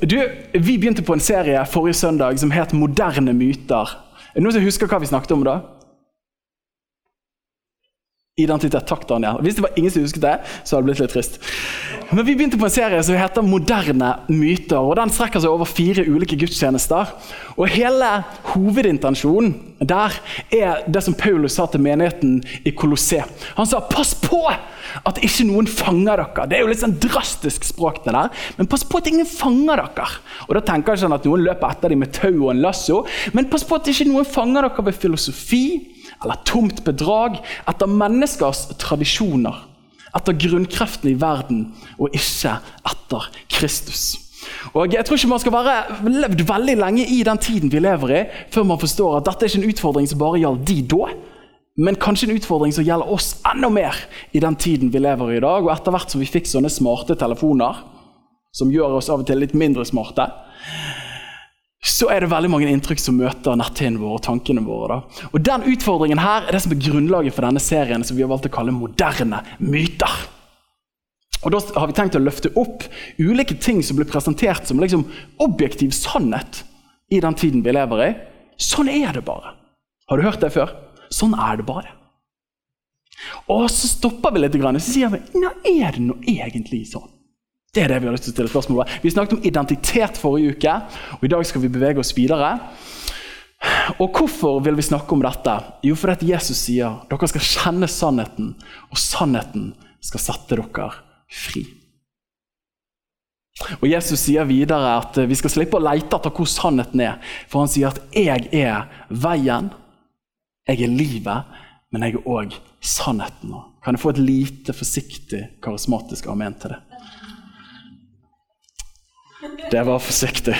Du, Vi begynte på en serie forrige søndag som het 'Moderne myter'. Er det noen som husker hva vi snakket om da? Identitet. Takk, Daniel. Hvis det var ingen som husket det, så hadde det blitt litt trist. Men Vi begynte på en serie som heter 'Moderne myter'. og Den strekker seg over fire ulike gudstjenester. Og Hele hovedintensjonen der er det som Paulus sa til menigheten i Colosseum. Han sa 'pass på at ikke noen fanger dere'. Det er jo litt sånn drastisk språk, det der. Men pass på at ingen fanger dere. Og Da tenker jeg ikke at noen løper etter dem med tau og en lasso, men pass på at ikke noen fanger dere ved filosofi eller tomt bedrag, etter menneskers tradisjoner, etter grunnkreftene i verden, og ikke etter Kristus. Og jeg tror ikke Man skal være levd veldig lenge i den tiden vi lever i, før man forstår at dette er ikke en utfordring som bare gjaldt de da, men kanskje en utfordring som gjelder oss enda mer i den tiden vi lever i i dag. Og etter hvert som vi fikk sånne smarte telefoner, som gjør oss av og til litt mindre smarte, så er det veldig mange inntrykk som møter netthinnen vår og tankene våre. Da. Og Den utfordringen her er det som er grunnlaget for denne serien som vi har valgt å kalle moderne myter. Og Da har vi tenkt å løfte opp ulike ting som blir presentert som liksom objektiv sannhet i den tiden vi lever i. Sånn er det bare. Har du hørt det før? Sånn er det bare. Og så stopper vi litt og så sier vi, Nå er det nå egentlig sånn. Det er det vi har lyst til å stille spørsmål om. Vi snakket om identitet forrige uke, og i dag skal vi bevege oss videre. Og Hvorfor vil vi snakke om dette? Jo, fordi Jesus sier dere skal kjenne sannheten, og sannheten skal sette dere fri. Og Jesus sier videre at vi skal slippe å lete etter hvor sannheten er. For han sier at 'jeg er veien', 'jeg er livet', men jeg er òg sannheten. Kan jeg få et lite, forsiktig, karismatisk amen til det? Det var forsiktig.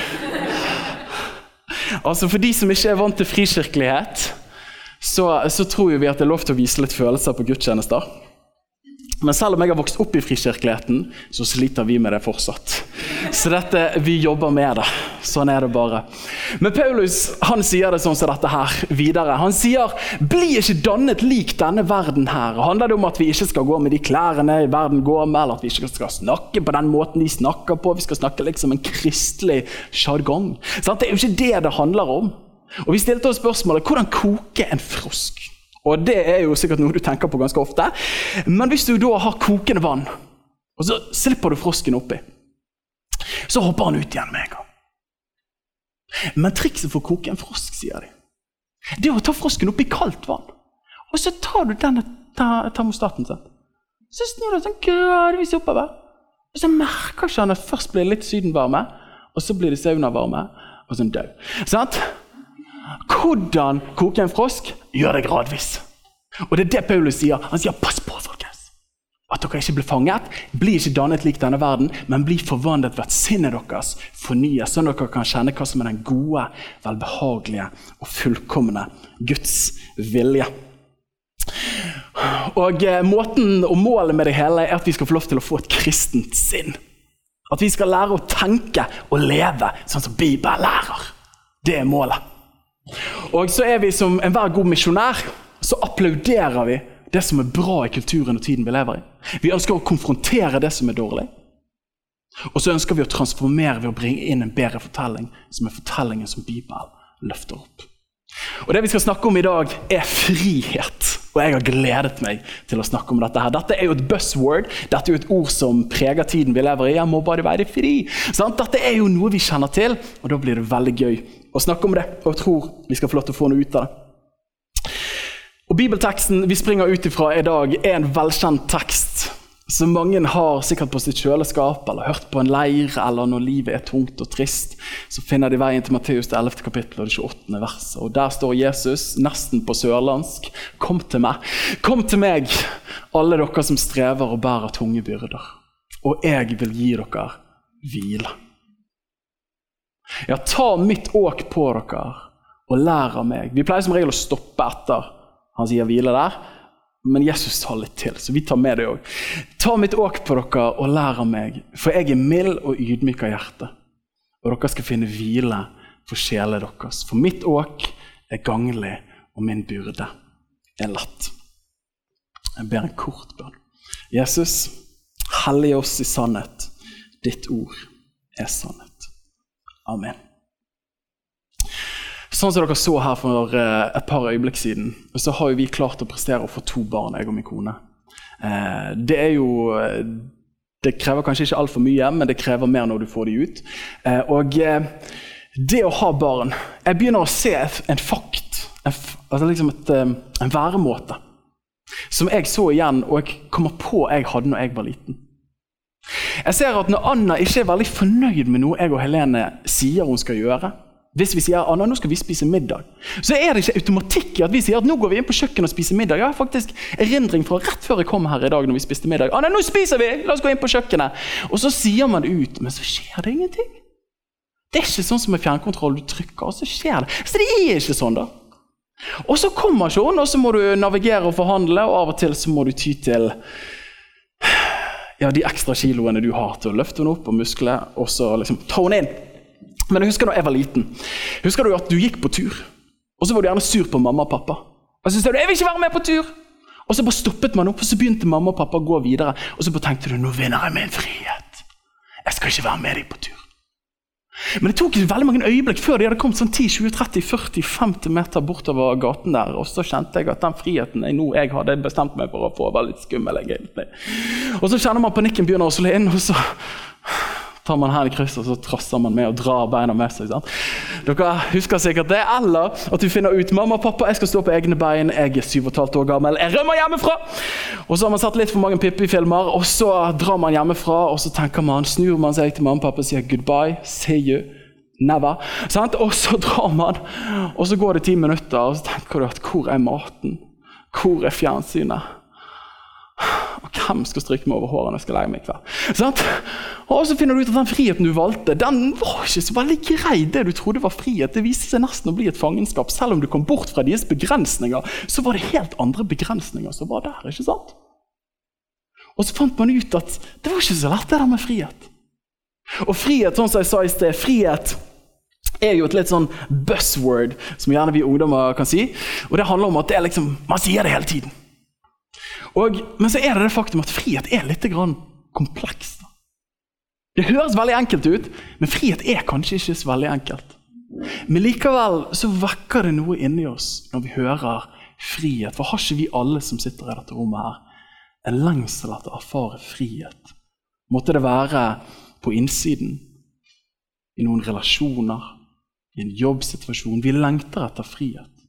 Altså For de som ikke er vant til frikirkelighet, så, så tror vi at det er lov til å vise litt følelser på gudstjenester. Men selv om jeg har vokst opp i frikirkeligheten, så sliter vi med det fortsatt. Så dette, vi jobber med det. Sånn er det bare. Men Paulus han sier det sånn som dette her videre. Han sier 'bli ikke dannet lik denne verden her'. Handler det om at vi ikke skal gå med de klærne verden går med, eller at vi ikke skal snakke på den måten de snakker på? Vi skal snakke liksom en kristelig sjargong. Det er jo ikke det det handler om. Og Vi stilte oss spørsmålet hvordan koke en frosk. Og Det er jo sikkert noe du tenker på ganske ofte. Men hvis du da har kokende vann, og så slipper du frosken oppi, så hopper han ut igjen med en gang. Men trikset for å koke en frosk, sier de, det er å ta frosken oppi kaldt vann. Og så tar du denne termostaten sin. Så snur du sånn gradvis oppover. Og så merker ikke han at først blir det litt sydenvarme, og så blir det saunavarme, og så død. Sant? Hvordan koke en frosk? Gjør det gradvis. Og det er det Paulus sier. Han sier 'pass på, folkens'. At dere ikke blir fanget. Bli ikke dannet lik denne verden, men bli forvandlet ved at sinnet deres fornyes, sånn at dere kan kjenne hva som er den gode, velbehagelige og fullkomne Guds vilje. Og eh, Måten og Målet med det hele er at vi skal få lov til å få et kristent sinn. At vi skal lære å tenke og leve sånn som Bibelen lærer. Det er målet. Og så er vi som enhver god misjonær, så applauderer vi det som er bra i kulturen og tiden vi lever i. Vi ønsker å konfrontere det som er dårlig. Og så ønsker vi å transformere ved å bringe inn en bedre fortelling, som er fortellingen som Bibelen løfter opp. Og Det vi skal snakke om i dag, er frihet. Og jeg har gledet meg til å snakke om dette. her. Dette er jo et buzzword. Dette er jo et ord som preger tiden vi lever i. Jeg må bare være fri. Sant? Dette er jo noe vi kjenner til, og da blir det veldig gøy å snakke om det. Og jeg tror vi skal få lov til å få noe ut av det. Og Bibelteksten vi springer ut ifra i dag, er en velkjent tekst som mange har sikkert på sitt kjøleskap eller hørt på en leir, eller når livet er tungt og trist. Så finner de veien til Matteus det 11. kapittel og det 28. verset. Og Der står Jesus, nesten på sørlandsk, Kom til meg, kom til meg, alle dere som strever og bærer tunge byrder. Og jeg vil gi dere hvile. Ja, ta mitt åk på dere og lær av meg. Vi pleier som regel å stoppe etter han sier hvile der, men Jesus tar litt til, så vi tar med det òg. Ta mitt åk på dere og lær av meg, for jeg er mild og ydmyk av hjerte. Og dere skal finne hvile for sjelene deres. For mitt åk er ganglig, og min byrde er lett. Jeg ber en kort bønn. Jesus, hellig oss i sannhet. Ditt ord er sannhet. Amen. Sånn som dere så her for eh, et par øyeblikk siden, så har vi klart å prestere å få to barn, jeg og min kone. Eh, det er jo eh, Det krever kanskje ikke altfor mye, men det krever mer når du får de ut. Og det å ha barn Jeg begynner å se en fakt, altså liksom et, en væremåte, som jeg så igjen, og jeg kommer på jeg hadde når jeg var liten. Jeg ser at når Anna ikke er veldig fornøyd med noe jeg og Helene sier hun skal gjøre, hvis vi sier at nå skal vi spise middag, så er det ikke automatikk i at vi sier at nå går vi inn på kjøkkenet og spiser middag. Jeg har faktisk erindring fra rett før jeg kom her i dag når vi spiste middag. Anna, nå spiser vi! La oss gå inn på kjøkkenet! Og så sier man det ut, men så skjer det ingenting. Det er ikke sånn som med fjernkontroll. Du trykker, og så skjer det. Så det er ikke sånn, da. Og så kommer ikke hun, og så må du navigere og forhandle, og av og til så må du ty til ja, de ekstra kiloene du har til å løfte henne opp og muskle, og så liksom ta henne inn. Men jeg husker da jeg var liten. Husker du at du gikk på tur, og så var du gjerne sur på mamma og pappa. Og så sa du 'jeg vil ikke være med på tur'. Og så bare stoppet man opp, og så begynte mamma og pappa å gå videre. Og så bare tenkte du 'nå vinner jeg min frihet'. Jeg skal ikke være med deg på tur. Men det tok veldig mange øyeblikk før de hadde kommet sånn 10-20-30-40-50 meter bortover gaten der. Og så kjente jeg at den friheten jeg nå jeg hadde bestemt meg for å få, var litt skummel. Og så kjenner man panikken begynner å slå inn, og så tar man hendene i krysset og så trosser man med og drar beina med seg. Sant? Dere husker sikkert det. Eller at du finner ut mamma og pappa, jeg skal stå på egne bein, jeg er syv og et halvt år gammel, jeg rømmer hjemmefra! Og så har man sett litt for mange Pippi-filmer, og så drar man hjemmefra, og så tenker man, snur man seg til mamma og pappa og sier goodbye, see you. Never. Sant? Og så drar man, og så går det ti minutter, og så tenker du at hvor er maten? Hvor er fjernsynet? Og hvem skal stryke meg over håret når jeg skal legge meg i kveld? Og så finner du ut at den friheten du valgte, den var ikke så veldig grei. Det du trodde var frihet, det viste seg nesten å bli et fangenskap. Selv om du kom bort fra deres begrensninger, så var det helt andre begrensninger som var der. ikke sant? Og så fant man ut at det var ikke så lett, det der med frihet. Og frihet, sånn som jeg sa i sted, frihet er jo et litt sånn buzzword som gjerne vi ungdommer kan si. Og det handler om at det er liksom, man sier det hele tiden. Og, men så er det det faktum at frihet er litt komplekst. Det høres veldig enkelt ut, men frihet er kanskje ikke så veldig enkelt. Men likevel så vekker det noe inni oss når vi hører frihet. For har ikke vi alle som sitter i dette rommet her, en lengsel etter å erfare frihet? Måtte det være på innsiden, i noen relasjoner, i en jobbsituasjon. Vi lengter etter frihet.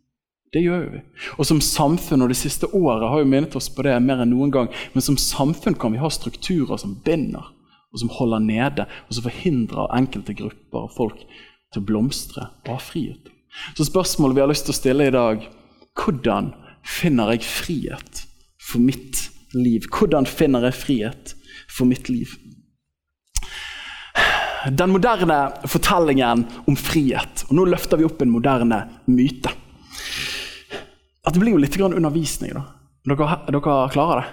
Det gjør vi. Og som samfunn, og det siste året har jo minnet oss på det mer enn noen gang, men som samfunn kan vi ha strukturer som binder, og som holder nede, og som forhindrer enkelte grupper og folk til å blomstre og ha frihet. Så spørsmålet vi har lyst til å stille i dag, hvordan finner jeg frihet for mitt liv? Hvordan finner jeg frihet for mitt liv? Den moderne fortellingen om frihet, og nå løfter vi opp en moderne myte at det blir jo litt undervisning. da. Dere, dere klarer det?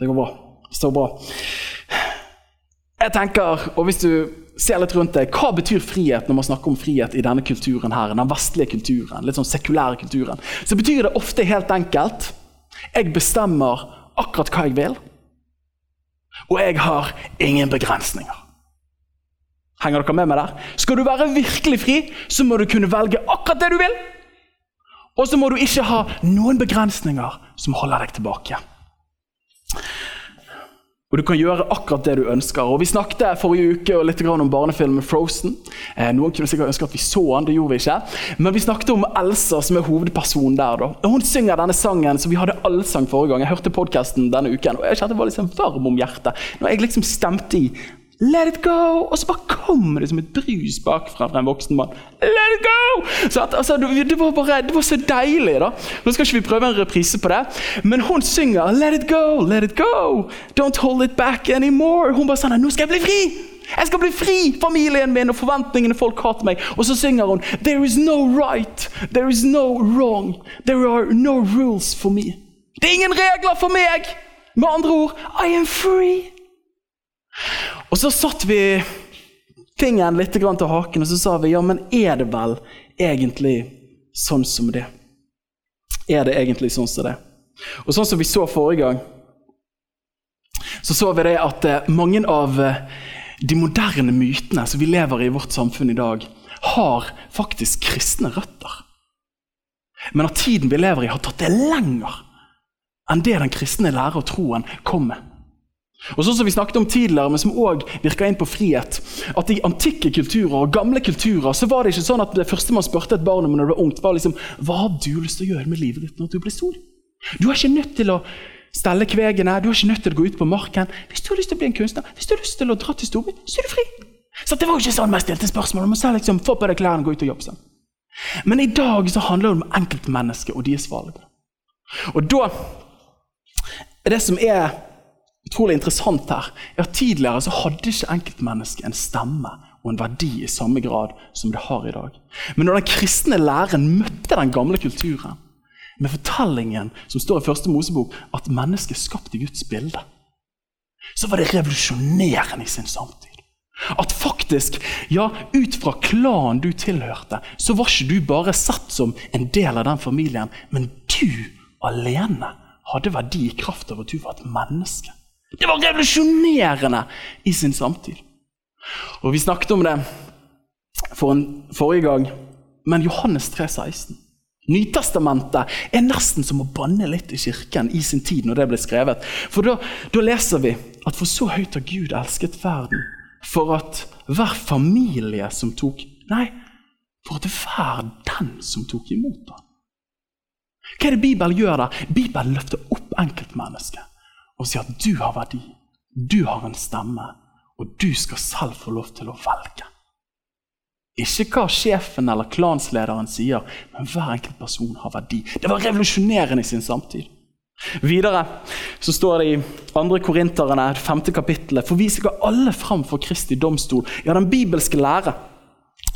Det går bra. Det står bra. Jeg tenker, og Hvis du ser litt rundt deg, hva betyr frihet når man snakker om frihet i denne kulturen her, den vestlige kulturen, litt sånn sekulære kulturen? Så betyr det ofte helt enkelt jeg bestemmer akkurat hva jeg vil, og jeg har ingen begrensninger. Henger dere med meg der? Skal du være virkelig fri, så må du kunne velge akkurat det du vil. Og så må du ikke ha noen begrensninger som holder deg tilbake. Og Du kan gjøre akkurat det du ønsker. Og Vi snakket forrige uke litt om barnefilmen 'Frozen'. Eh, noen kunne sikkert ønske at vi så den, det gjorde vi ikke. Men vi snakket om Elsa, som er hovedpersonen der. Da. Og Hun synger denne sangen som vi hadde allsang forrige gang. Jeg hørte podkasten denne uken, og jeg kjente det var liksom varm om hjertet. Når jeg liksom stemte i Let it go! Og så bare kommer det som et brus bakfra fra en voksen mann. Let it go! Så at, altså, det, var bare, det var så deilig. da. Nå skal ikke vi prøve en reprise på det, men hun synger Let it go, let it go! Don't hold it back anymore. Hun bare sånn nå skal jeg bli fri! Jeg skal bli fri, familien min og forventningene folk har til meg. Og så synger hun There is no right, there is no wrong, there are no rules for me. Det er ingen regler for meg! Med andre ord, I am free. Og så satt vi fingeren litt til haken og så sa vi, ja, men er det vel egentlig sånn som det? Er det egentlig sånn som det? Og sånn som vi så forrige gang, så så vi det at eh, mange av eh, de moderne mytene som vi lever i i vårt samfunn i dag, har faktisk kristne røtter. Men at tiden vi lever i, har tatt det lenger enn det den kristne lære og troen kom med. Og sånn som vi snakket om tidligere, men som også virker inn på frihet, at I antikke kulturer og gamle kulturer så var det ikke sånn at det første man spurte et barn om når det var ungt, var liksom Hva har du lyst til å gjøre med livet ditt når du blir stor? Du er ikke nødt til å stelle kvegene, du er ikke nødt til å gå ut på marken. Hvis du har lyst til å bli en kunstner, hvis du har lyst til å dra til storbyen, så er du fri. Så det var jo ikke sånn man stilte spørsmål. om å liksom, få på deg klærne gå ut og jobbe sånn. Men i dag så handler det om enkeltmennesket og deres valg. Og da Det som er utrolig interessant her, er at tidligere så hadde ikke enkeltmennesket en stemme og en verdi i samme grad som det har i dag. Men når den kristne læreren møtte den gamle kulturen, med fortellingen som står i første Mosebok, at mennesket skapt i Guds bilde, så var det revolusjonerende i sin samtid. At faktisk, ja, ut fra klanen du tilhørte, så var ikke du bare sett som en del av den familien, men du alene hadde verdi i kraft av at du var et menneske. Det var revolusjonerende i sin samtid. Og Vi snakket om det for en, forrige gang, men Johannes 3, 16 Nytestamentet er nesten som å banne litt i kirken i sin tid. når det ble skrevet. For da, da leser vi at for så høyt har Gud elsket verden, for at hver familie som tok Nei, for at hver den som tok imot ham. Hva er det Bibelen gjør da? Bibelen løfter opp enkeltmennesket og sier at du har verdi, du har en stemme, og du skal selv få lov til å velge. Ikke hva sjefen eller klanslederen sier, men hver enkelt person har verdi. Det var revolusjonerende i sin samtid. Videre så står det i 2. Korinterne, 5. kapittelet, for vi skal alle fram for Kristi domstol. Ja, den bibelske lære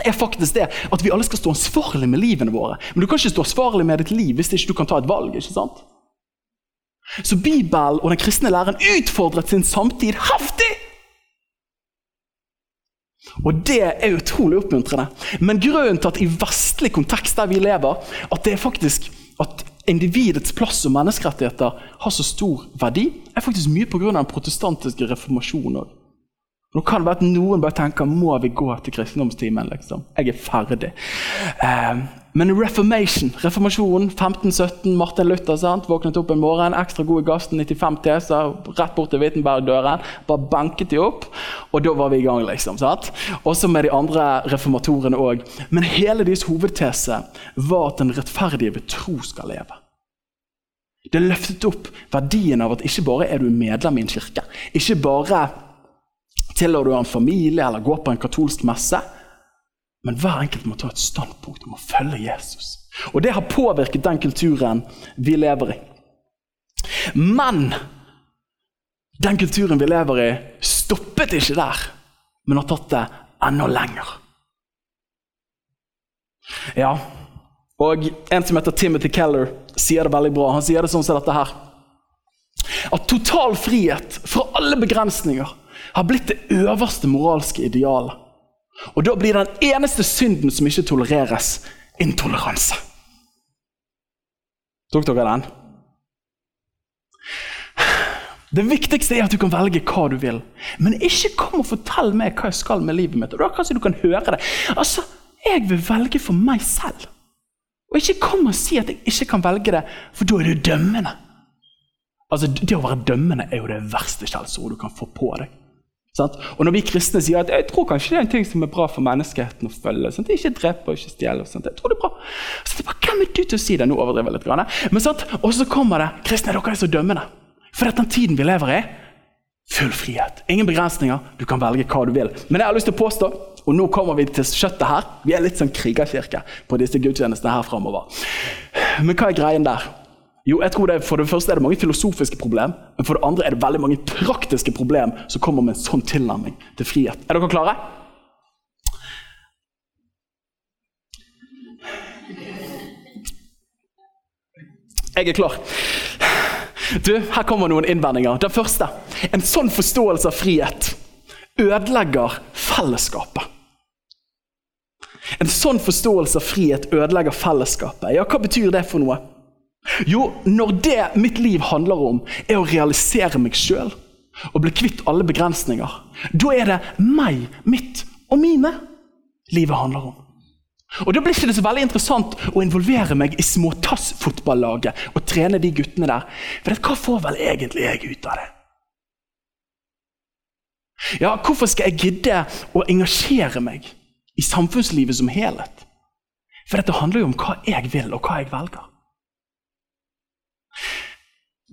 er faktisk det at vi alle skal stå ansvarlig med livene våre. Men du kan ikke stå ansvarlig med ditt liv hvis ikke du kan ta et valg. ikke sant? Så Bibelen og den kristne læren utfordret sin samtid heftig! Og Det er utrolig oppmuntrende. Men grunnen til at i vestlig kontekst der vi lever, at det er faktisk at individets plass og menneskerettigheter har så stor verdi, er faktisk mye pga. den protestantiske reformasjonen. Nå kan det være at noen bare tenker må vi gå til kristendomstimen. liksom? Jeg er ferdig. Eh, men reformation, reformasjonen, 1517, Martin Luther sant? våknet opp en morgen, ekstra god i gassen, 95 teser, rett bort til Wittenberg-døren. Bare banket de opp, og da var vi i gang. liksom, sant? Også med de andre reformatorene òg. Men hele deres hovedtese var at den rettferdige ved tro skal leve. Det løftet opp verdien av at ikke bare er du medlem i en kirke, ikke bare tilhører du en familie eller går på en katolsk messe, men hver enkelt må ta et standpunkt om å følge Jesus. Og Det har påvirket den kulturen vi lever i. Men den kulturen vi lever i, stoppet ikke der, men har tatt det enda lenger. Ja, og En som heter Timothy Keller, sier det veldig bra. Han sier det sånn som dette her. At total frihet fra alle begrensninger har blitt det øverste moralske idealet. Og da blir den eneste synden som ikke tolereres, intoleranse. Tok dere den? Det viktigste er at du kan velge hva du vil. Men ikke kom og fortell meg hva jeg skal med livet mitt. Og da Kanskje du kan høre det. Altså, Jeg vil velge for meg selv. Og ikke kom og si at jeg ikke kan velge det, for da er du dømmende. Altså, Det å være dømmende er jo det verste skjellsordet du kan få på deg. Og når vi kristne sier at jeg tror kanskje det er en ting som er bra for menneskeheten å følge sant? Ikke drepe og ikke stjele. Jeg tror det er bra. Så det er bare, Hvem er du til å si det? Nå overdriver jeg litt. Men sant? Og så kommer det kristne, dere er så dømmende. For den tiden vi lever i, full frihet. Ingen begrensninger. Du kan velge hva du vil. Men jeg har lyst til å påstå, og nå kommer vi til kjøttet her Vi er litt sånn krigerkirke på disse gudstjenestene her framover. Men hva er greien der? Jo, jeg tror det, For det første er det mange filosofiske problem, men for det andre er det veldig mange praktiske problem som kommer med en sånn tilnærming til frihet. Er dere klare? Jeg er klar. Du, Her kommer noen innvendinger. Den første. En sånn forståelse av frihet ødelegger fellesskapet. En sånn forståelse av frihet ødelegger fellesskapet. Ja, Hva betyr det for noe? Jo, når det mitt liv handler om, er å realisere meg sjøl og bli kvitt alle begrensninger, da er det meg, mitt og mine livet handler om. Og Da blir det ikke så veldig interessant å involvere meg i småtassfotballaget og trene de guttene der. For hva får vel egentlig jeg ut av det? Ja, Hvorfor skal jeg gidde å engasjere meg i samfunnslivet som helhet? For dette handler jo om hva jeg vil, og hva jeg velger.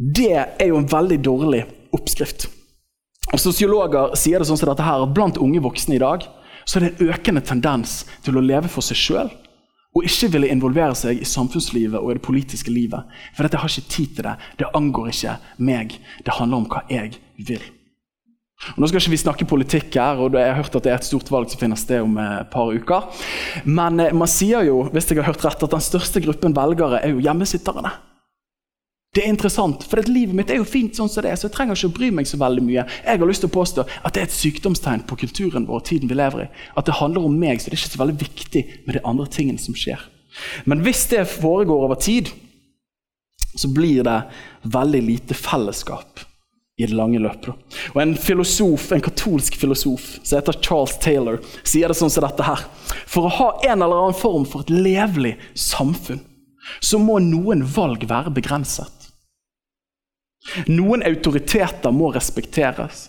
Det er jo en veldig dårlig oppskrift. Og Sosiologer sier det sånn som dette her, at blant unge voksne i dag så er det en økende tendens til å leve for seg sjøl og ikke ville involvere seg i samfunnslivet og i det politiske livet. For dette har ikke tid til det. Det angår ikke meg. Det handler om hva jeg vil. Og nå skal ikke vi snakke politikk her, og jeg har hørt at det er et stort valg som finner sted om et par uker. Men eh, man sier jo hvis jeg har hørt rett, at den største gruppen velgere er jo hjemmesitterne. Det er interessant, for livet mitt er jo fint sånn som det er, så jeg trenger ikke å bry meg så veldig mye. Jeg har lyst til å påstå at det er et sykdomstegn på kulturen vår og tiden vi lever i. At det handler om meg, så det er ikke så veldig viktig med de andre tingene som skjer. Men hvis det foregår over tid, så blir det veldig lite fellesskap i det lange løpet. Og En filosof, en katolsk filosof som heter Charles Taylor, sier det sånn som dette her. For å ha en eller annen form for et levelig samfunn, så må noen valg være begrenset. Noen autoriteter må respekteres.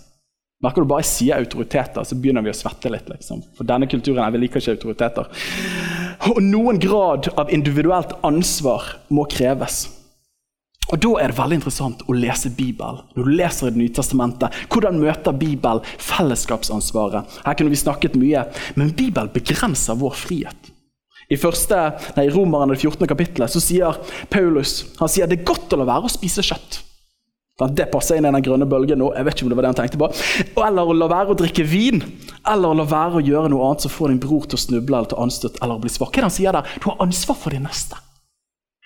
Merker du bare jeg sier autoriteter, så begynner vi å svette litt. Liksom. For denne kulturen her, vi liker ikke autoriteter. Og noen grad av individuelt ansvar må kreves. Og Da er det veldig interessant å lese Bibelen. Når du leser Det nye testamentet, Hvordan møter Bibelen fellesskapsansvaret? Her kunne vi snakket mye, men Bibelen begrenser vår frihet. I første, nei, Romeren 14. kapittelet så sier Paulus han sier det er godt å la være å spise kjøtt. Det passer inn i den grønne bølgen nå. jeg vet ikke om det var det han tenkte på. Eller å la være å drikke vin, eller å la være å gjøre noe annet som får din bror til å snuble eller til anstøt eller å bli svak. Hva er det han sier der? Du har ansvar for din neste.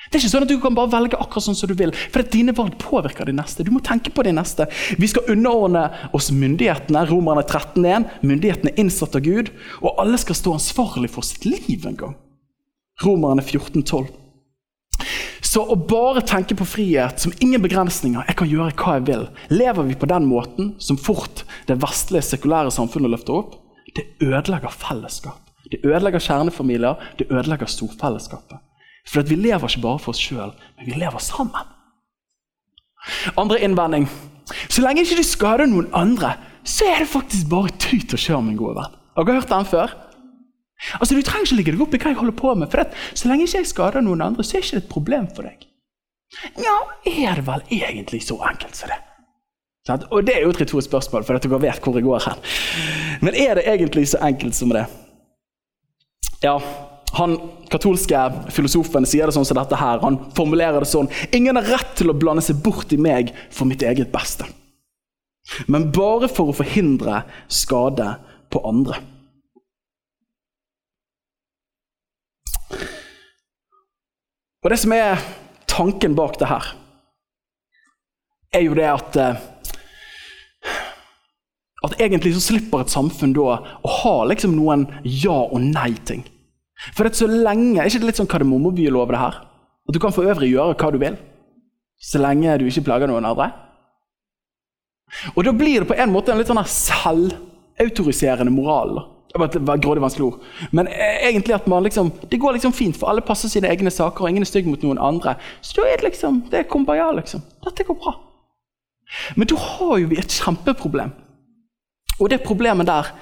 Det er ikke sånn at Du kan bare velge akkurat sånn som du vil, for at dine valg påvirker din neste. Du må tenke på din neste. Vi skal underordne oss myndighetene. Romerne 13.1. Myndighetene er innsatt av Gud, og alle skal stå ansvarlig for sitt liv en gang. Romerne 14.12. Så å bare tenke på frihet som ingen begrensninger, jeg kan gjøre hva jeg vil, lever vi på den måten som fort det vestlige, sekulære samfunnet løfter opp, det ødelegger fellesskap. Det ødelegger kjernefamilier, det ødelegger storfellesskapet. For vi lever ikke bare for oss sjøl, men vi lever sammen. Andre innvending. Så lenge ikke du skader noen andre, så er det faktisk bare tut og kjør, min gode venn. Har dere hørt den før? Altså, Du trenger ikke ligge deg opp i hva jeg holder på med, for det, så lenge ikke jeg skader noen andre, så er det ikke et problem for deg. Ja, er det vel egentlig så enkelt som det? Og det er jo et retorisk spørsmål, for dere vet hvor jeg går hen. Men er det egentlig så enkelt som det? Ja, han katolske filosofen sier det sånn som dette her. Han formulerer det sånn Ingen har rett til å blande seg bort i meg for mitt eget beste. Men bare for å forhindre skade på andre. Og Det som er tanken bak det her, er jo det at eh, At egentlig så slipper et samfunn da å ha liksom noen ja- og nei-ting. For det er så lenge, Er ikke det litt sånn kardemommebyelov, det her? At du kan for øvrig gjøre hva du vil, så lenge du ikke plager noen andre? Og Da blir det på en måte en litt sånn selvautoriserende moral. Det var grådig vanskelig ord. Men e- egentlig at man liksom, det går liksom fint, for alle passer sine egne saker, og ingen er stygg mot noen andre. Så da er det liksom, det er kumbaya, liksom. Dette går bra. Men da har jo vi et kjempeproblem. Og det problemet der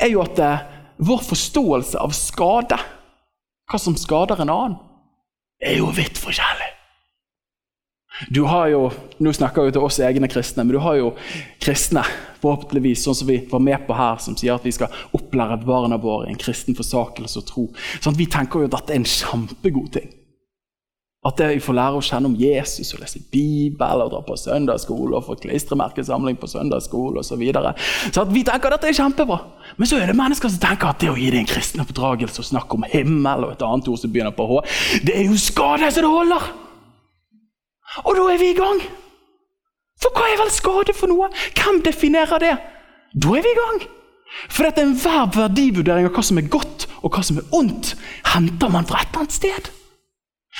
er jo at eh, vår forståelse av skade, hva som skader en annen, er jo vidt forskjellig. Du har jo, Nå snakker vi til oss egne kristne, men du har jo kristne forhåpentligvis, sånn som vi var med på her, som sier at vi skal opplære barna våre i en kristen forsakelse og tro. Sånn Vi tenker jo at dette er en kjempegod ting. At det vi får lære å kjenne om Jesus og lese Bibel og dra på søndagsskole og få klistremerkesamling på søndagsskole osv. Så, videre. så vi tenker at dette er kjempebra. Men så er det mennesker som tenker at det å gi deg en kristen oppdragelse og snakke om himmel og et annet ord som begynner på H, det er jo skade så det holder! Og da er vi i gang! For hva er vel skade for noe? Hvem definerer det? Da er vi i gang! For at enhver verdivurdering av hva som er godt og hva som er ondt, henter man fra et eller annet sted.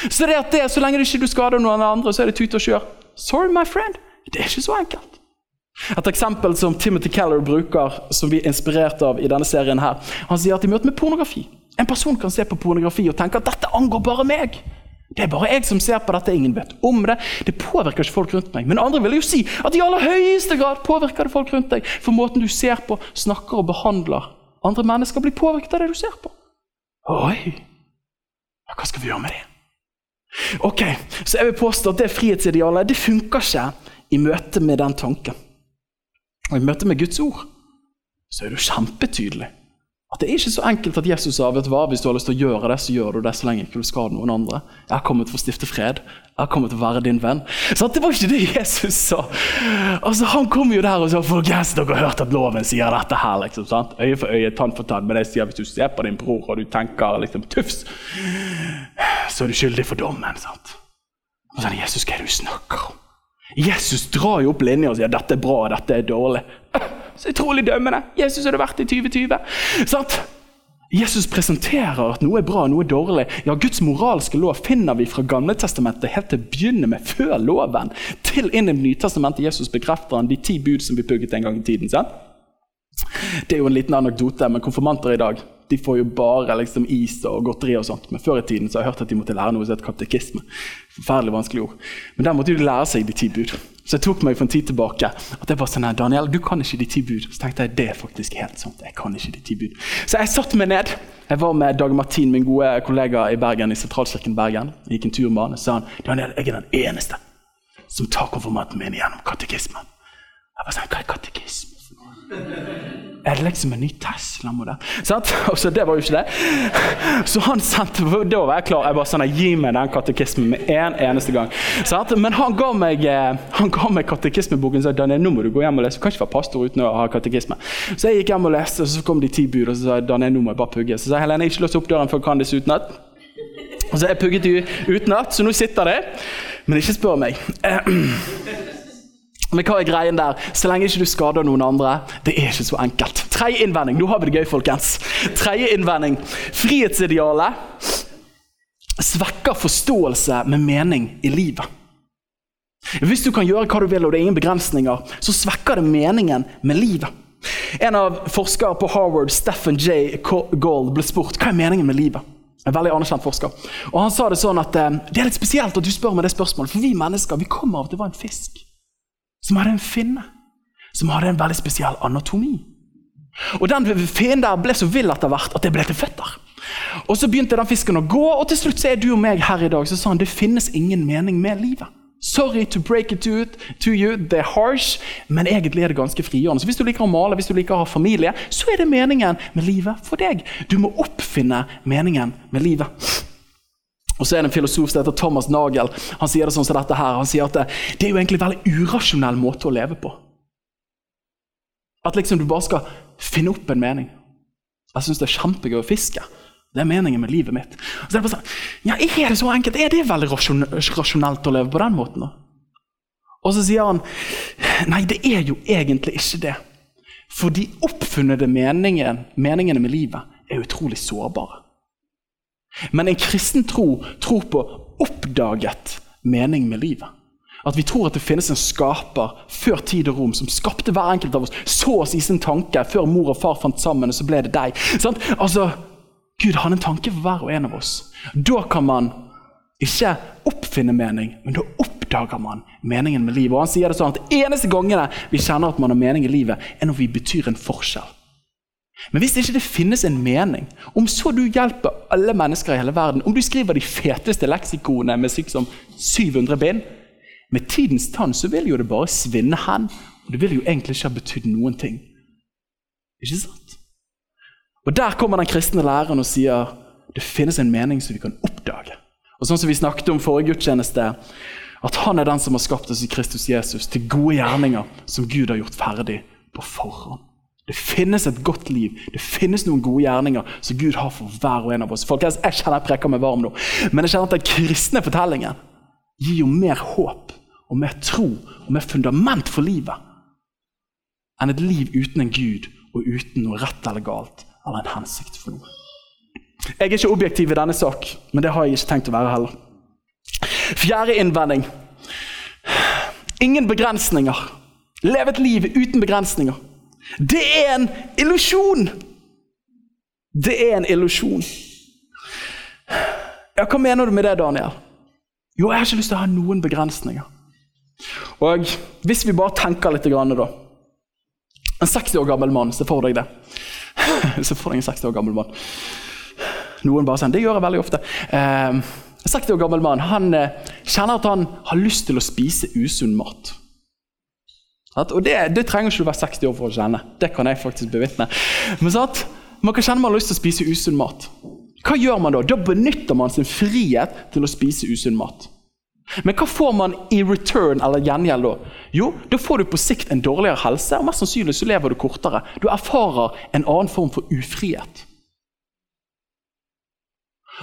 Så det at det, så lenge du ikke skader noen andre, så er det tut og kjør. Sorry, my friend. Det er ikke så enkelt. Et eksempel som Timothy Keller bruker, som vi er inspirert av i denne serien her, Han sier at i møte med pornografi En person kan se på pornografi og tenke at dette angår bare meg. Det er bare jeg som ser på dette, ingen vet om det. Det påvirker ikke folk rundt meg. Men andre vil jo si at i aller høyeste grad påvirker det folk rundt deg. For måten du ser på, snakker og behandler andre mennesker, blir påvirket av det du ser på. Oi! Hva skal vi gjøre med det? Ok, Så jeg vil påstå at det frihetsidealet det funker ikke i møte med den tanken. Og I møte med Guds ord så er det kjempetydelig at det er ikke så enkelt at Jesus sa vet hva, hvis du har lyst til å gjøre det, så gjør du det så lenge ikke du skader noen andre. Jeg har kommet for å stifte fred. Jeg har kommet til å være din venn. Så Det var ikke det Jesus sa. Altså, Han kom jo der og sa folkens, dere har hørt at loven sier dette her. liksom, sant? Øye for øye, tann for tann. Men jeg sier hvis du ser på din bror og du tenker liksom tufs, så er du skyldig for dommen. sant? Og så er det Jesus, hva er det du snakker om? Jesus drar jo opp linja og sier dette er bra, dette er dårlig. Så utrolig dømmende. Jesus er det verdt i 2020. Sant? Jesus presenterer at noe er bra, og noe er dårlig. Ja, Guds moralske lov finner vi fra Gamletestamentet helt til å begynne med, før loven, til inn i Nytestamentet. Jesus bekrefter han de ti bud som vi pugget en gang i tiden. Sant? Det er jo en liten anekdote, med konfirmanter i dag de får jo bare liksom, is og godteri og sånt. Men før i tiden så har jeg hørt at de måtte lære noe som heter katekisme. Forferdelig vanskelig ord. Men der måtte de lære seg de ti bud. Så jeg tok meg for en tid tilbake at jeg var sånn her, Daniel, du kan ikke de ti bud. Så tenkte jeg det er faktisk helt sant. jeg kan ikke de ti bud. Så jeg satte meg ned. Jeg var med Dag Martin, min gode kollega i Bergen, i Sentralkirken Bergen. Jeg gikk en tur med han og sa han, Daniel, jeg er den eneste som tar konfirmanten min gjennom katekismen. Jeg var sånn, hva er katekisme? Er det liksom en ny Tesla-modell? Så Det var jo ikke det. Så han sendte, Da var jeg klar. Jeg bare sånn, Gi meg den katekismen med en eneste gang. Sant? Men han ga meg, eh, meg katekismeboken og sa Daniel, nå må du gå hjem og lese. Du kan ikke være pastor uten å ha katekisme. Så jeg gikk hjem og leste, og så kom de ti bud, og så sa jeg, Daniel, nå må jeg bare pugge. Så sa Helene, jeg har ikke låst opp døren før jeg kan utenat. Så jeg pugget utenat, så nå sitter det. Men ikke spør meg. Men hva er greien der? Så lenge ikke du skader noen andre. Det er ikke så enkelt. Tredje innvending. Nå har vi det gøy, folkens. Tredje innvending. Frihetsidealet svekker forståelse med mening i livet. Hvis du kan gjøre hva du vil og det er ingen begrensninger, så svekker det meningen med livet. En av forskere på Harvard, Stephen J. Gold, ble spurt hva er meningen med livet. En veldig anerkjent forsker. Og Han sa det sånn at eh, det er litt spesielt at du spør meg det spørsmålet, for vi mennesker vi kommer av at det var en fisk som hadde en finne, som hadde en veldig spesiell anatomi. Og Den finnen der ble så vill etter hvert at det ble til føtter. Og Så begynte den fisken å gå, og til slutt så er du og meg her i dag. Så sa han det finnes ingen mening med livet. Sorry to break it to you, det er harsh, men egentlig er det ganske frigjørende. Så Hvis du liker å male, hvis du liker å ha familie, så er det meningen med livet for deg. Du må oppfinne meningen med livet. Og så er det en filosof som heter Thomas Nagel. Han sier det sånn som dette her. Han sier at det, det er jo egentlig en veldig urasjonell måte å leve på. At liksom du bare skal finne opp en mening. Jeg syns det er kjempegøy å fiske. Det er meningen med livet mitt. Og så er det bare sånn, ja, Er det så enkelt? Er det veldig rasjonelt å leve på den måten? da? Og så sier han nei, det er jo egentlig ikke det. For de oppfunnede meningen, meningene med livet er utrolig sårbare. Men en kristen tro tror på oppdaget mening med livet. At vi tror at det finnes en skaper før tid og rom som skapte hver enkelt av oss. Så oss i sin tanke før mor og far fant sammen, og så ble det deg. Sånn? Altså, Gud har en tanke for hver og en av oss. Da kan man ikke oppfinne mening, men da oppdager man meningen med livet. Og han sier det sånn at Eneste gangene vi kjenner at man har mening i livet, er når vi betyr en forskjell. Men hvis ikke det finnes en mening, om så du hjelper alle mennesker i hele verden, om du skriver de feteste leksikonene med liksom 700 bind Med tidens tann så vil jo det bare svinne hen, og det vil jo egentlig ikke ha betydd noen ting. Ikke sant? Og Der kommer den kristne læreren og sier det finnes en mening som vi kan oppdage. Og sånn som vi snakket om forrige gudstjeneste, at han er den som har skapt oss i Kristus Jesus til gode gjerninger som Gud har gjort ferdig på forhånd. Det finnes et godt liv, det finnes noen gode gjerninger som Gud har for hver og en av oss. Folkens, jeg kjenner jeg preker meg varm nå, men jeg kjenner at den kristne fortellingen gir jo mer håp og mer tro og mer fundament for livet enn et liv uten en Gud og uten noe rett eller galt eller en hensikt for noe. Jeg er ikke objektiv i denne sak, men det har jeg ikke tenkt å være heller. Fjerde innvending. Ingen begrensninger. Lev et liv uten begrensninger. Det er en illusjon! Det er en illusjon. Ja, Hva mener du med det, Daniel? Jo, jeg har ikke lyst til å ha noen begrensninger. Og Hvis vi bare tenker litt, da. En 60 år gammel mann, se for deg det. Se for deg en 60 år gammel mann. Noen bare sier det gjør jeg veldig ofte. Eh, en 60 år gammel mann han eh, kjenner at han har lyst til å spise usunn mat. Og det, det, trenger ikke du være 60 år for å kjenne. Det kan jeg faktisk bevitne. Men sant? Man kan kjenne man har lyst til å spise usunn mat. Hva gjør man da? Da benytter man sin frihet til å spise usunn mat. Men hva får man i return eller gjengjeld da? Jo, da får du på sikt en dårligere helse, og mest sannsynlig så lever du kortere. Du erfarer en annen form for ufrihet.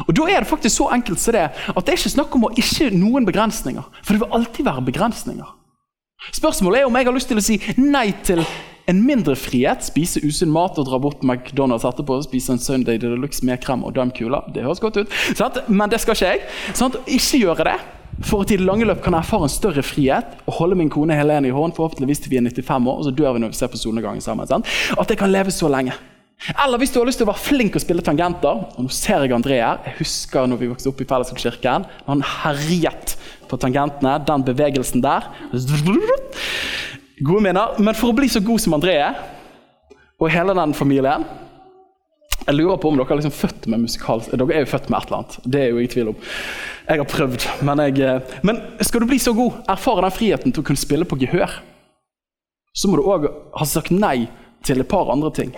Og Da er det faktisk så enkelt som det at det er ikke snakk om å ikke noen begrensninger. For det vil alltid være begrensninger. Spørsmålet er om jeg har lyst til å si nei til en mindre frihet, spise usunn mat og dra bort McDonald's etterpå spise en Sunday Deluxe med krem og daimkuler. Det høres godt ut, sant? men det skal ikke jeg. Sant? Ikke gjøre det. For at i det lange løp kan jeg erfare en større frihet og holde min kone Helene i hånd forhåpentligvis til vi er 95 år, og så dør vi når vi ser på solnedgangen sammen. Sant? At jeg kan leve så lenge. Eller hvis du har lyst til å være flink og spille tangenter og Nå ser jeg André her. Jeg husker når vi vokste opp i Fellesskapskirken. Han herjet på tangentene. Den bevegelsen der. Gode minner. Men for å bli så god som André er, og hele den familien Jeg lurer på om dere er liksom født med musikal... Dere er jo født med et eller annet. Det er jo ingen tvil om. Jeg har prøvd. Men, jeg, men skal du bli så god, erfare den friheten til å kunne spille på gehør, så må du òg ha sagt nei til et par andre ting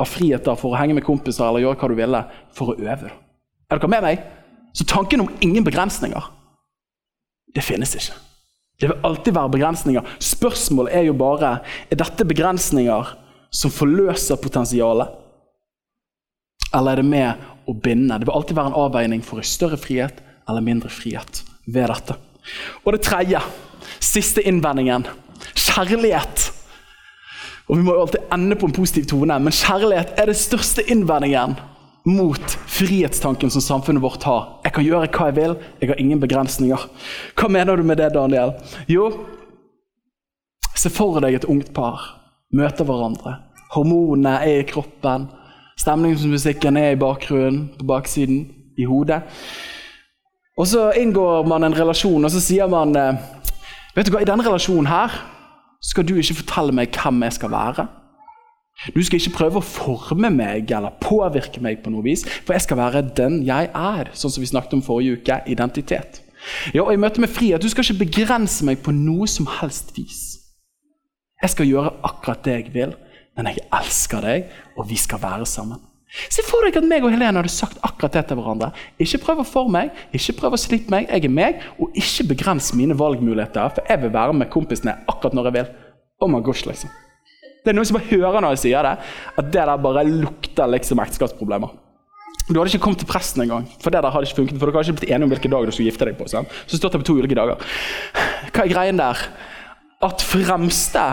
av friheter for å henge med kompiser eller gjøre hva du ville for å øve. Er dere med meg? Så tanken om ingen begrensninger, det finnes ikke. Det vil alltid være begrensninger. Spørsmålet er jo bare er dette begrensninger som forløser potensialet, eller er det med å binde? Det vil alltid være en avveining for en større frihet eller mindre frihet ved dette. Og det tredje, siste innvendingen, kjærlighet og Vi må jo alltid ende på en positiv tone, men kjærlighet er det største innvendingen mot frihetstanken som samfunnet vårt har. Jeg kan gjøre hva jeg vil, jeg har ingen begrensninger. Hva mener du med det, Daniel? Jo, se for deg et ungt par møter hverandre. Hormonene er i kroppen. Stemningsmusikken er i bakgrunnen, på baksiden, i hodet. Og så inngår man en relasjon, og så sier man eh, Vet du hva, i denne relasjonen her skal du ikke fortelle meg hvem jeg skal være. Du skal ikke prøve å forme meg eller påvirke meg på noe vis, for jeg skal være den jeg er, sånn som vi snakket om forrige uke, identitet. Ja, og i møte med frihet, Du skal ikke begrense meg på noe som helst vis. Jeg skal gjøre akkurat det jeg vil, men jeg elsker deg, og vi skal være sammen. Se for deg at meg og Helene hadde sagt akkurat det til hverandre. Ikke prøv å forme meg, ikke prøv å slippe meg, jeg er meg, og ikke begrens mine valgmuligheter, for jeg vil være med kompisene akkurat når jeg vil. Oh my gosh, liksom. Det er noen som bare hører når jeg sier det, at det der bare lukter liksom ekteskapsproblemer. Du hadde ikke kommet til presten engang, for det der hadde ikke funket, for dere hadde ikke blitt enige om hvilken dag du skulle gifte deg på. Sant? Så stått det på to ulike dager. Hva er greien der? At fremste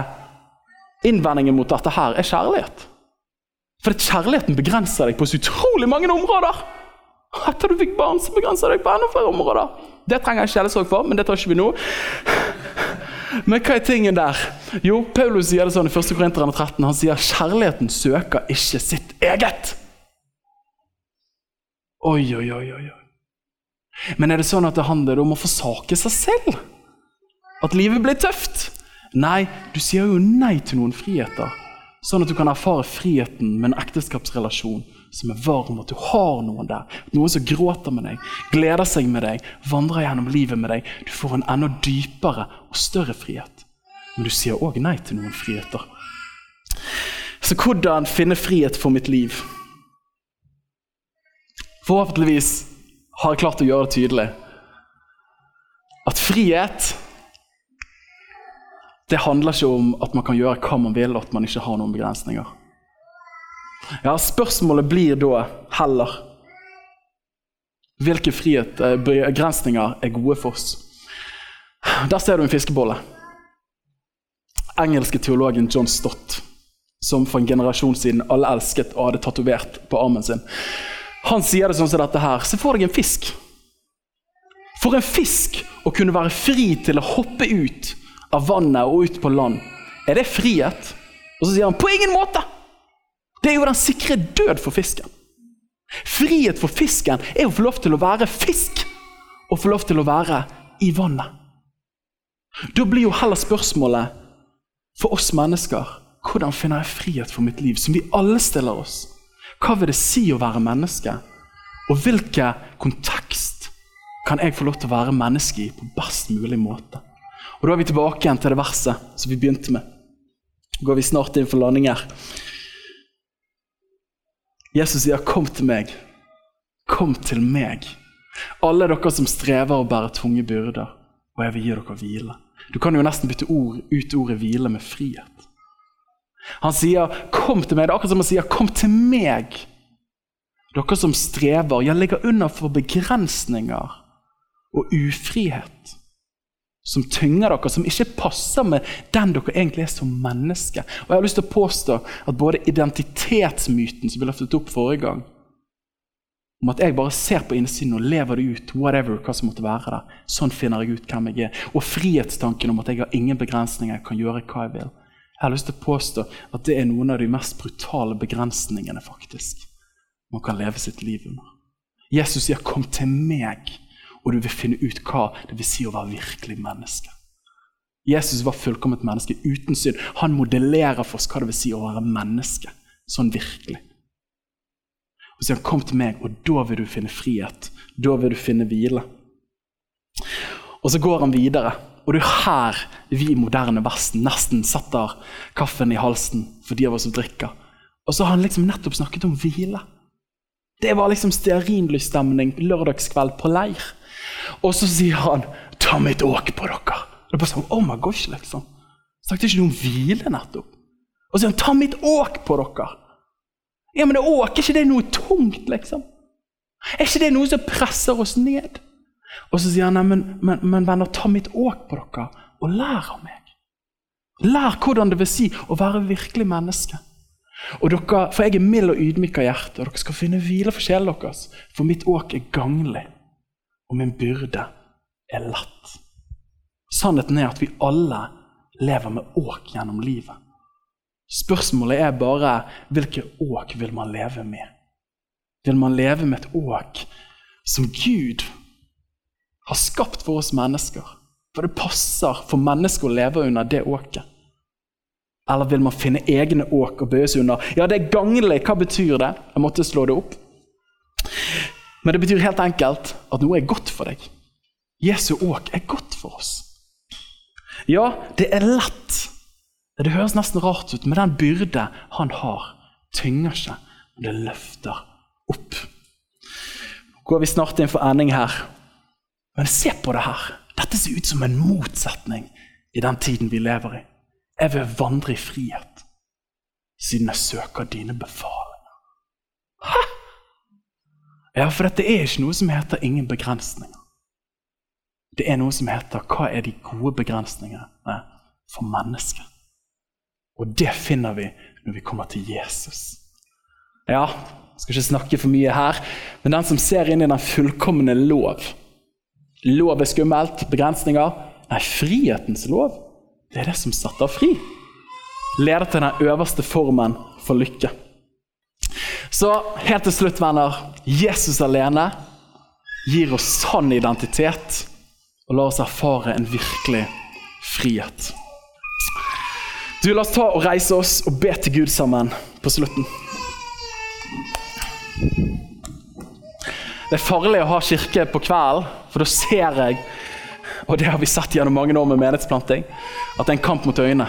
innvendingen mot dette her er kjærlighet. For kjærligheten begrenser deg på så utrolig mange områder. Etter du fikk barn, så begrenser deg på enda flere områder. Det trenger jeg kjærlighetssorg for, men det tar ikke vi nå. Men hva er tingen der? Jo, Paulus sier det sånn i 1. Korinterne 13. Han sier kjærligheten søker ikke sitt eget. Oi, oi, oi, oi. Men er det sånn at det handler om å forsake seg selv? At livet blir tøft? Nei, du sier jo nei til noen friheter. Sånn at du kan erfare friheten med en ekteskapsrelasjon som er varm, at du har noen der. Noen som gråter med deg, gleder seg med deg, vandrer gjennom livet med deg. Du får en enda dypere og større frihet. Men du sier òg nei til noen friheter. Så hvordan finne frihet for mitt liv? Forhåpentligvis har jeg klart å gjøre det tydelig at frihet det handler ikke om at man kan gjøre hva man vil, og at man ikke har noen begrensninger. Ja, Spørsmålet blir da heller hvilke frihet, eh, begrensninger er gode for oss. Der ser du en fiskebolle. Engelske teologen John Stott, som for en generasjon siden alle elsket og hadde tatovert på armen sin, han sier det sånn som dette her. Se for deg en fisk. For en fisk å kunne være fri til å hoppe ut av vannet og ut på land, er det frihet? Og så sier han på ingen måte! Det er jo den sikre død for fisken. Frihet for fisken er å få lov til å være fisk og få lov til å være i vannet. Da blir jo heller spørsmålet for oss mennesker hvordan finner jeg frihet for mitt liv, som vi alle stiller oss. Hva vil det si å være menneske? Og hvilken kontekst kan jeg få lov til å være menneske i på best mulig måte? Og Da er vi tilbake igjen til det verset som vi begynte med. Går vi snart inn for landing her. Jesus sier, 'Kom til meg. Kom til meg.' Alle dere som strever og bærer tunge byrder, og jeg vil gi dere hvile. Du kan jo nesten bytte ord, ut ordet hvile med frihet. Han sier, 'Kom til meg.' Det er akkurat som han sier, 'Kom til meg'. Dere som strever, ja, ligger under for begrensninger og ufrihet. Som tynger dere, som ikke passer med den dere egentlig er som menneske. Og jeg har lyst til å påstå at både identitetsmyten som vi løftet opp forrige gang, om at jeg bare ser på innsiden og lever det ut, whatever, hva som måtte være der. Sånn finner jeg ut hvem jeg er. Og frihetstanken om at jeg har ingen begrensninger, jeg kan gjøre hva jeg vil. Jeg har lyst til å påstå at det er noen av de mest brutale begrensningene faktisk man kan leve sitt liv under. Jesus sier 'kom til meg', og du vil finne ut hva det vil si å være virkelig menneske. Jesus var fullkomment menneske uten synd. Han modellerer for oss hva det vil si å være menneske. Sånn virkelig. Og så han 'kom til meg', og da vil du finne frihet. Da vil du finne hvile. Og så går han videre. Og det er her vi i moderne Vesten nesten setter kaffen i halsen for de av oss som drikker. Og så har han liksom nettopp snakket om hvile. Det var liksom stearinlysstemning lørdagskveld på leir. Og så sier han 'ta mitt åk på dere'. Det er bare sånn, oh my gosh, liksom. Snakket ikke noe om hvile nettopp? Og så sier han 'ta mitt åk på dere'. Ja, men det åk, er ikke det noe tungt, liksom? Er ikke det noe som presser oss ned? Og så sier han nei, men, men, men venner, ta mitt åk på dere og lær av meg. Lær hvordan det vil si å være virkelig menneske. Og dere, For jeg er mild og ydmyk av hjerte, og dere skal finne hvile for sjelen deres. For mitt åk er ganglig, og min byrde er lett. Sannheten er at vi alle lever med åk gjennom livet. Spørsmålet er bare hvilke åk vil man leve med? Vil man leve med et åk som Gud har skapt for oss mennesker. For det passer for mennesker å leve under det åket. Eller vil man finne egne åk å bøye seg under? Ja, det er ganglig. Hva betyr det? Jeg måtte slå det opp. Men det betyr helt enkelt at noe er godt for deg. Jesu åk er godt for oss. Ja, det er lett. Det høres nesten rart ut, men den byrde han har, tynger ikke. Det løfter opp. Nå går vi snart inn for ending her. Men se på det her. Dette ser ut som en motsetning i den tiden vi lever i. Jeg vil vandre i frihet siden jeg søker dine befalinger. Hæ? Ja, for dette er ikke noe som heter ingen begrensninger. Det er noe som heter hva er de gode begrensningene for mennesket? Og det finner vi når vi kommer til Jesus. Ja, jeg skal ikke snakke for mye her, men den som ser inn i den fullkomne lov Lov er skummelt, begrensninger. Nei, frihetens lov, det er det som setter fri. Leder til den øverste formen for lykke. Så helt til slutt, venner. Jesus alene gir oss sann identitet og lar oss erfare en virkelig frihet. Du, La oss ta og reise oss og be til Gud sammen på slutten. Det er farlig å ha kirke på kvelden, for da ser jeg, og det har vi sett gjennom mange år med menighetsplanting, at det er en kamp mot øynene.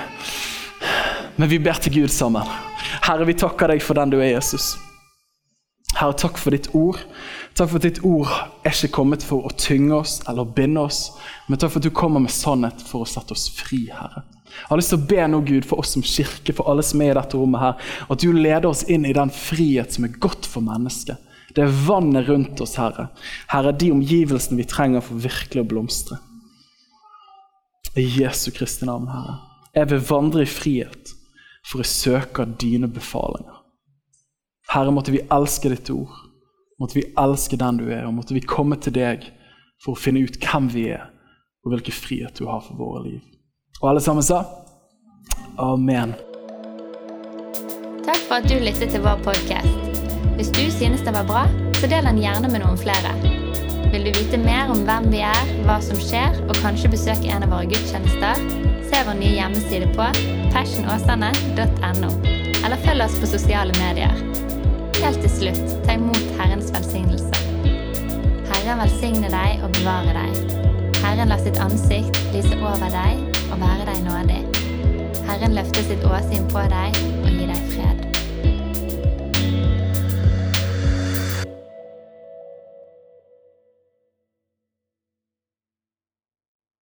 Men vi ber til Gud sammen. Herre, vi takker deg for den du er, Jesus. Herre, takk for ditt ord. Takk for at ditt ord er ikke kommet for å tynge oss eller binde oss, men takk for at du kommer med sannhet for å sette oss fri, Herre. Jeg har lyst til å be nå, Gud, for oss som kirke, for alle som er i dette rommet her, at du leder oss inn i den frihet som er godt for mennesket. Det er vannet rundt oss, Herre. Herre, de omgivelsene vi trenger for virkelig å blomstre. I Jesu Kristi navn, Herre. Jeg vil vandre i frihet, for jeg søker dine befalinger. Herre, måtte vi elske ditt ord. Måtte vi elske den du er, og måtte vi komme til deg for å finne ut hvem vi er, og hvilken frihet du har for våre liv. Og alle sammen sa amen. Takk for at du lyttet til vår podkast. Hvis du synes det var bra, så del den gjerne med noen flere. Vil du vite mer om hvem vi er, hva som skjer, og kanskje besøke en av våre gudstjenester, se vår nye hjemmeside på passionåsane.no, eller følg oss på sosiale medier. Helt til slutt, ta imot Herrens velsignelse. Herren velsigne deg og bevare deg. Herren la sitt ansikt lyse over deg og være deg nådig. Herren løfter sitt åsyn på deg og gir deg fred.